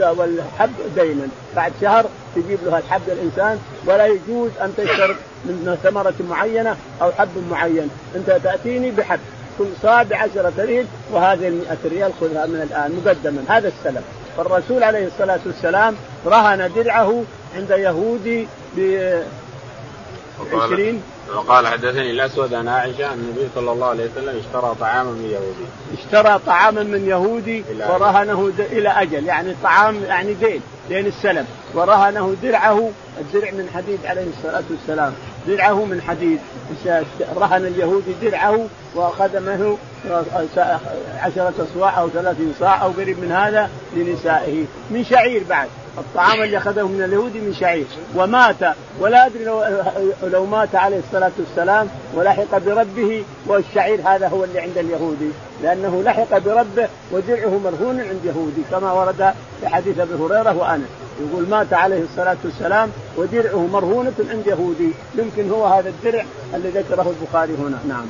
والحب دينا بعد شهر تجيب له الحب الإنسان ولا يجوز أن تشترط من ثمرة معينة أو حب معين. أنت تأتيني بحب. كل صاع بعشرة ريال وهذه المئة ريال خذها من الآن مقدما. هذا السلم فالرسول عليه الصلاة والسلام رهن درعه عند يهودي ب 20 وقال حدثني الأسود عن عائشة أن النبي صلى الله عليه وسلم اشترى طعاما من يهودي. اشترى طعاما من يهودي ورهنه إلى أجل. يعني طعام يعني دين دين السلم ورهنه درعه الدرع من حديد عليه الصلاة والسلام. درعه من حديد. رهن اليهودي درعه واخذ منه عشرة صواع أو ثلاثين صاع أو قريب من هذا لنسائه. من شعير بعد. الطعام اللي أخذه من اليهود من شعير ومات ولا أدري لو, لو مات عليه الصلاة والسلام ولحق بربه والشعير هذا هو اللي عند اليهودي لأنه لحق بربه ودرعه مرهون عند يهودي كما ورد في حديث أبي هريرة وأنس. يقول مات عليه الصلاة والسلام ودرعه مرهونه عند يهودي. يمكن هو هذا الدرع اللي ذكره البخاري هنا. نعم.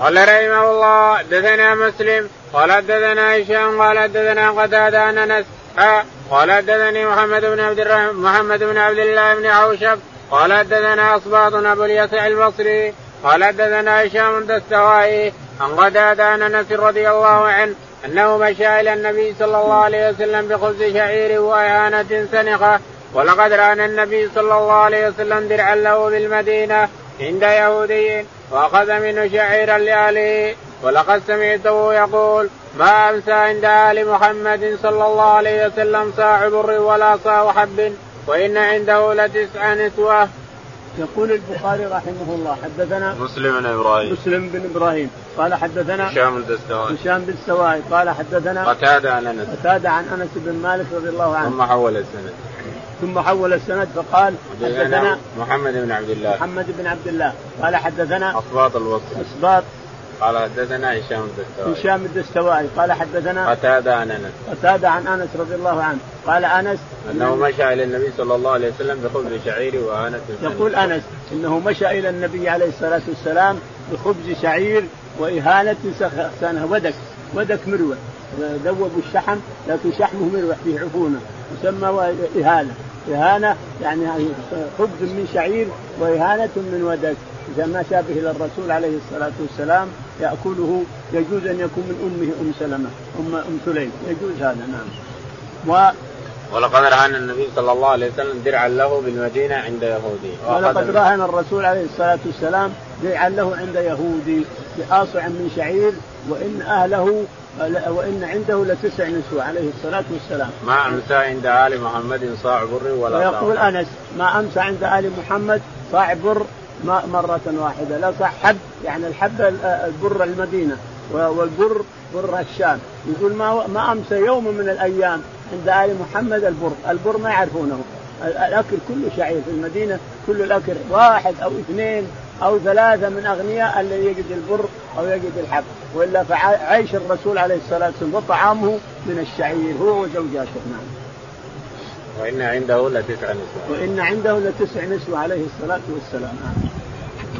قال رحمه الله حدثنا مسلم قال حدثنا هشام قال حدثنا قتادة عن أنس قال حدثني محمد بن عبد الرحمن محمد بن عبد الله بن عوشب. قال حدثنا أصباط أبو اليسع البصري. قال حدثنا هشام الدستوائي عن قتادة عن أنس رضي الله عنه أنه مشى إلى النبي صلى الله عليه وسلم بخبز شعير وإهانة سنخه ولقد ران النبي صلى الله عليه وسلم درعا له بالمدينة عند يهودي وأخذ منه شعيرا لأهله. ولقد سمعته يقول ما امسى عند آل محمد صلى الله عليه وسلم صاع بر ولا صاع حب وإن عنده لتسع نسوة. يقول البخاري رحمه الله حدثنا مسلم بن إبراهيم. مسلم بن إبراهيم. قال حدثنا هشام الدستوائي هشام الدستوائي قال حدثنا قتادة عن أنس. قتادة عن أنس بن مالك رضي الله عنه. ثم حول السند. ثم حول السند فقال حدثنا محمد بن عبد الله. محمد بن عبد الله. قال حدثنا أسباط اليسع أسباط قال حدثنا هشام الدستوائي هشام الدستوائي قال حدثنا قتادة عن أنس. قتادة عن أنس رضي الله عنه. قال أنس أنه مشى إلى النبي صلى الله عليه وسلم بخبز شعير وإهالة يقول أنس إنه مشى إلى النبي عليه الصلاة والسلام بخبز شعير وإهانة سنه. ودك ودك مروة. ذوبوا الشحم لكن شحمه مروح فيه عفونة. يسمى إهانة. إهانة يعني خبز من شعير وإهانة من ودك. إذا ما شابه إلى الرسول عليه الصلاة والسلام يأكله يجوز أن يكون من أمه أم سلمة ام أم سليم يجوز هذا نعم. و ولقد رهن النبي صلى الله عليه وسلم درعا له بالمدينة عند يهودي ولقد رهن الرسول عليه الصلاة والسلام درعا له عند يهودي بآصع من شعير وإن أهله وإن عنده لتسع نسوة عليه الصلاة والسلام. ما أمسى عند آل محمد صاع بر ولا ويقول أنس ما أمسى عند آل محمد صاع بر مرة واحدة. صح حب يعني الحب البر المدينة والبر بر الشام. يقول ما ما أمسى يوم من الأيام عند آل محمد البر، البر ما يعرفونه. الأكل كله شعير في المدينة كل الأكل واحد أو اثنين أو ثلاثة من أغنياء اللي يجد البر أو يجد الحب. وإلا فعيش الرسول عليه الصلاة والسلام وطعامه من الشعير. هو وزوجاته. نعم. وإن عنده لتسع نسوة وإن عنده لتسع نسوة عليه الصلاة والسلام.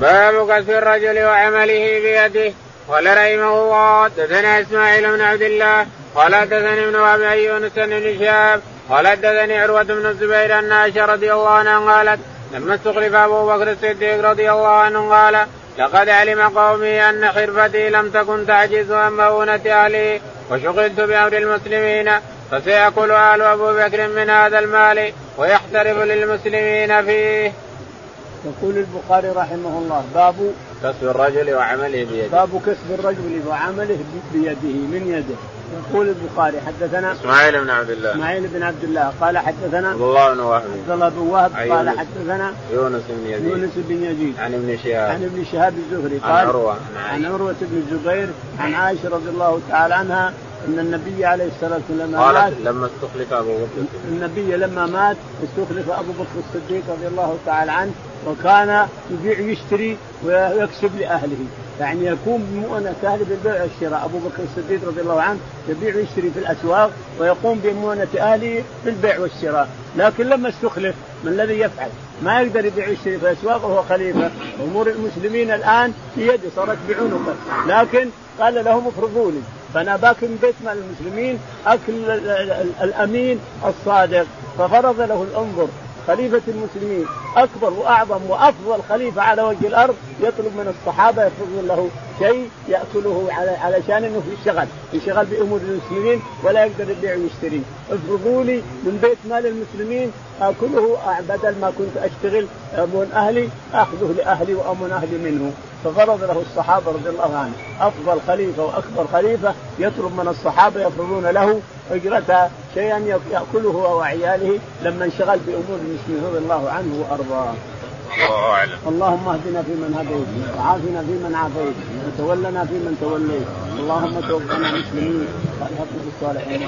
باب كسب الرجل وعمله بيده قال رحمه الله دثنا إسماعيل بن عبد الله قال دثني ابن أبي يونس بن شهاب قال حدثني عروة بن الزبير أن عائشة رضي الله عنها قالت لما استخلف أبو بكر الصديق رضي الله عنه قال لقد علم قومي أن حرفتي لم تكن تعجز عن مؤونة أهلي وشغلت بأمر المسلمين فسيأكل آل أبو بكر من هذا المال ويحترف للمسلمين فيه. يقول البخاري رحمه الله باب كسب الرجل وعمله بيده. باب كسب الرجل وعمله بيده من يده؟ يقول البخاري حدثنا إسماعيل بن عبد الله. إسماعيل بن عبد الله قال حدثنا عبد الله بن وهب. عبد الله بن وهب قال حدثنا يونس بن يزيد. يونس بن يزيد. عن ابن شهاب. عن ابن شهاب الزهري قال عن عروة. عن عروة بن الزبير عن عائشة رضي الله تعالى عنها إن النبي عليه الصلاة والسلام لما قالت لما استخلف أبو بكر النبي لما مات استخلف أبو بكر الصديق رضي الله تعالى عنه وكان يبيع ويشتري ويكسب لأهله. يعني يكون بمؤنة أهله بالبيع والشراء. أبو بكر الصديق رضي الله عنه يبيع ويشتري في الأسواق ويقوم بمؤنة أهله بالبيع والشراء. لكن لما استخلف من الذي يفعل؟ ما يقدر يبيع ويشتري في الأسواق وهو خليفة. أمور المسلمين الآن في يده صارت بعنقه لكن قال لهم افرضوا لي. فأنا باكل بيت مال المسلمين أكل الأمين الصادق ففرض له الأنظر. خليفة المسلمين أكبر وأعظم وأفضل خليفة على وجه الأرض يطلب من الصحابة يفرضون له شيء يأكله على علشان شغل في شغل بأمور المسلمين ولا يقدر يبيع ويشتري افرضوا لي من بيت مال المسلمين آكله بدل ما كنت أشتغل أمون أهلي أخذه لأهلي وأمون أهلي منه ففرض له الصحابة رضي الله عنهم أفضل خليفة وأكبر خليفة يطلب من الصحابة يفرضون له اجرتها شيئا يأكله هو وعياله لما انشغل بأمور المسلمين رضي الله عنه وأرضاه. الله أعلم. اللهم اهدنا فيمن هديت وعافنا فيمن عافيت وتولنا فيمن توليت. اللهم توفنا مسلمين وألحقنا بالصالحين